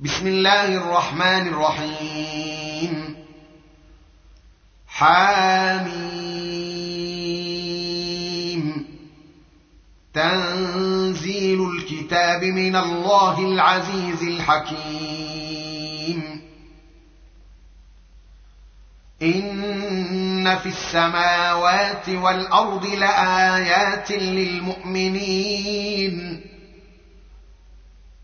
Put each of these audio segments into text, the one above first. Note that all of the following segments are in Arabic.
بسم الله الرحمن الرحيم حاميم تنزيل الكتاب من الله العزيز الحكيم ان في السماوات والارض لايات للمؤمنين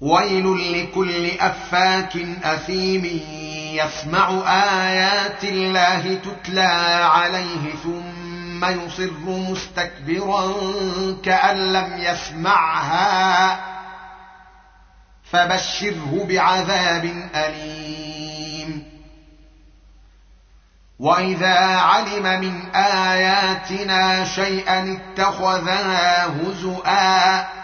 ويل لكل افاك اثيم يسمع ايات الله تتلى عليه ثم يصر مستكبرا كان لم يسمعها فبشره بعذاب اليم واذا علم من اياتنا شيئا اتخذها هزؤا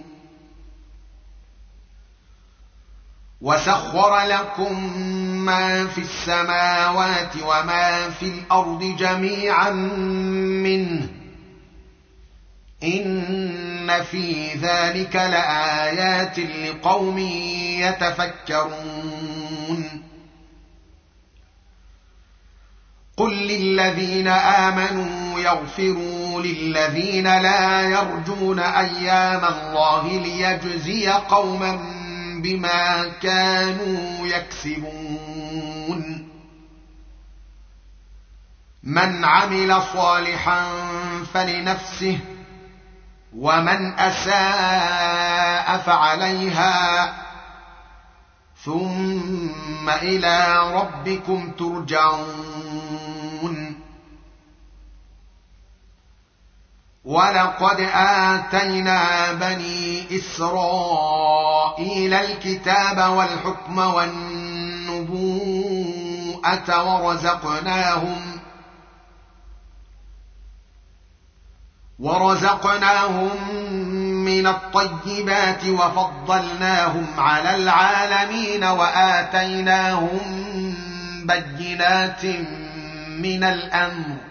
وسخر لكم ما في السماوات وما في الأرض جميعا منه إن في ذلك لآيات لقوم يتفكرون قل للذين آمنوا يغفروا للذين لا يرجون أيام الله ليجزي قوما بما كانوا يكسبون. من عمل صالحا فلنفسه ومن أساء فعليها. ثم إلى ربكم ترجعون. ولقد اتينا بني اسرائيل الكتاب والحكم والنبوءه ورزقناهم ورزقناهم من الطيبات وفضلناهم على العالمين واتيناهم بينات من الامر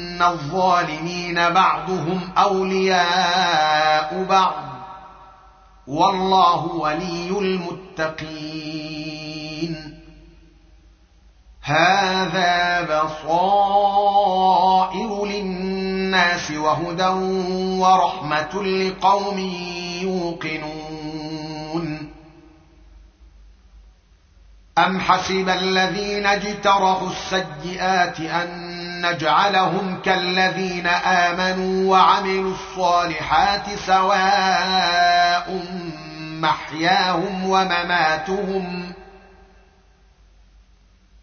وان الظالمين بعضهم اولياء بعض والله ولي المتقين هذا بصائر للناس وهدى ورحمه لقوم يوقنون ام حسب الذين اجترحوا السيئات ان نجعلهم كالذين آمنوا وعملوا الصالحات سواء محياهم ومماتهم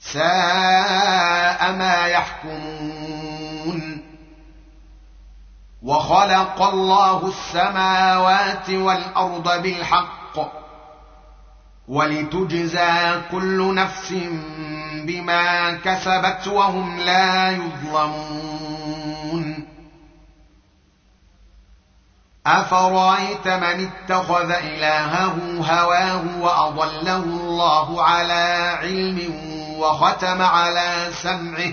ساء ما يحكمون. وخلق الله السماوات والأرض بالحق ولتجزى كل نفس بما كسبت وهم لا يظلمون. أفرأيت من اتخذ إلهه هواه وأضله الله على علم وختم على سمعه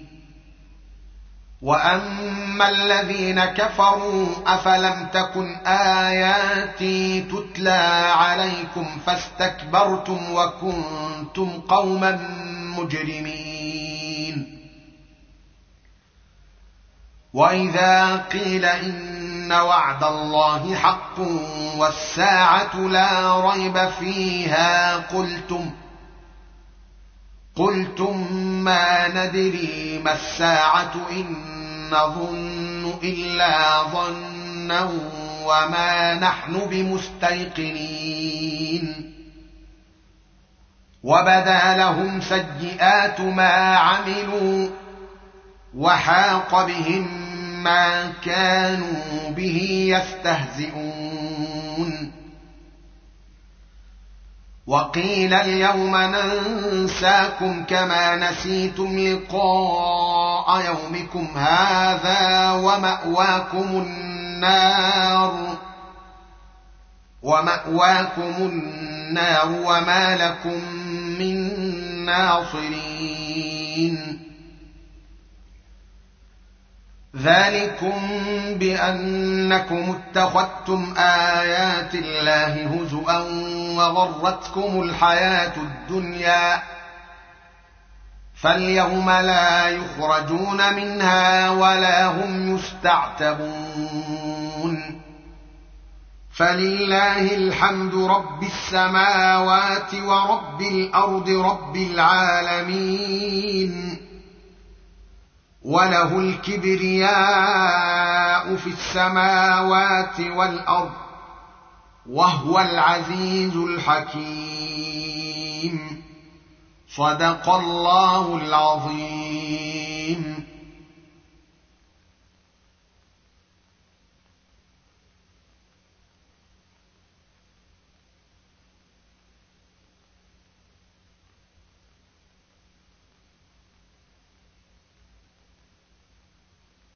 واما الذين كفروا افلم تكن اياتي تتلى عليكم فاستكبرتم وكنتم قوما مجرمين واذا قيل ان وعد الله حق والساعة لا ريب فيها قلتم قلتم ما ندري ما الساعة ان نظن إلا ظنا وما نحن بمستيقنين. وبدا لهم سيئات ما عملوا وحاق بهم ما كانوا به يستهزئون. وقيل اليوم ننساكم كما نسيتم لقاء يومكم هذا ومأواكم النار ومأواكم النار وما لكم من ناصرين ذلكم بانكم اتخذتم ايات الله هزءا وغرتكم الحياة الدنيا فاليوم لا يخرجون منها ولا هم يستعتبون فلله الحمد رب السماوات ورب الأرض رب العالمين وله الكبرياء في السماوات والأرض وهو العزيز الحكيم. صدق الله العظيم.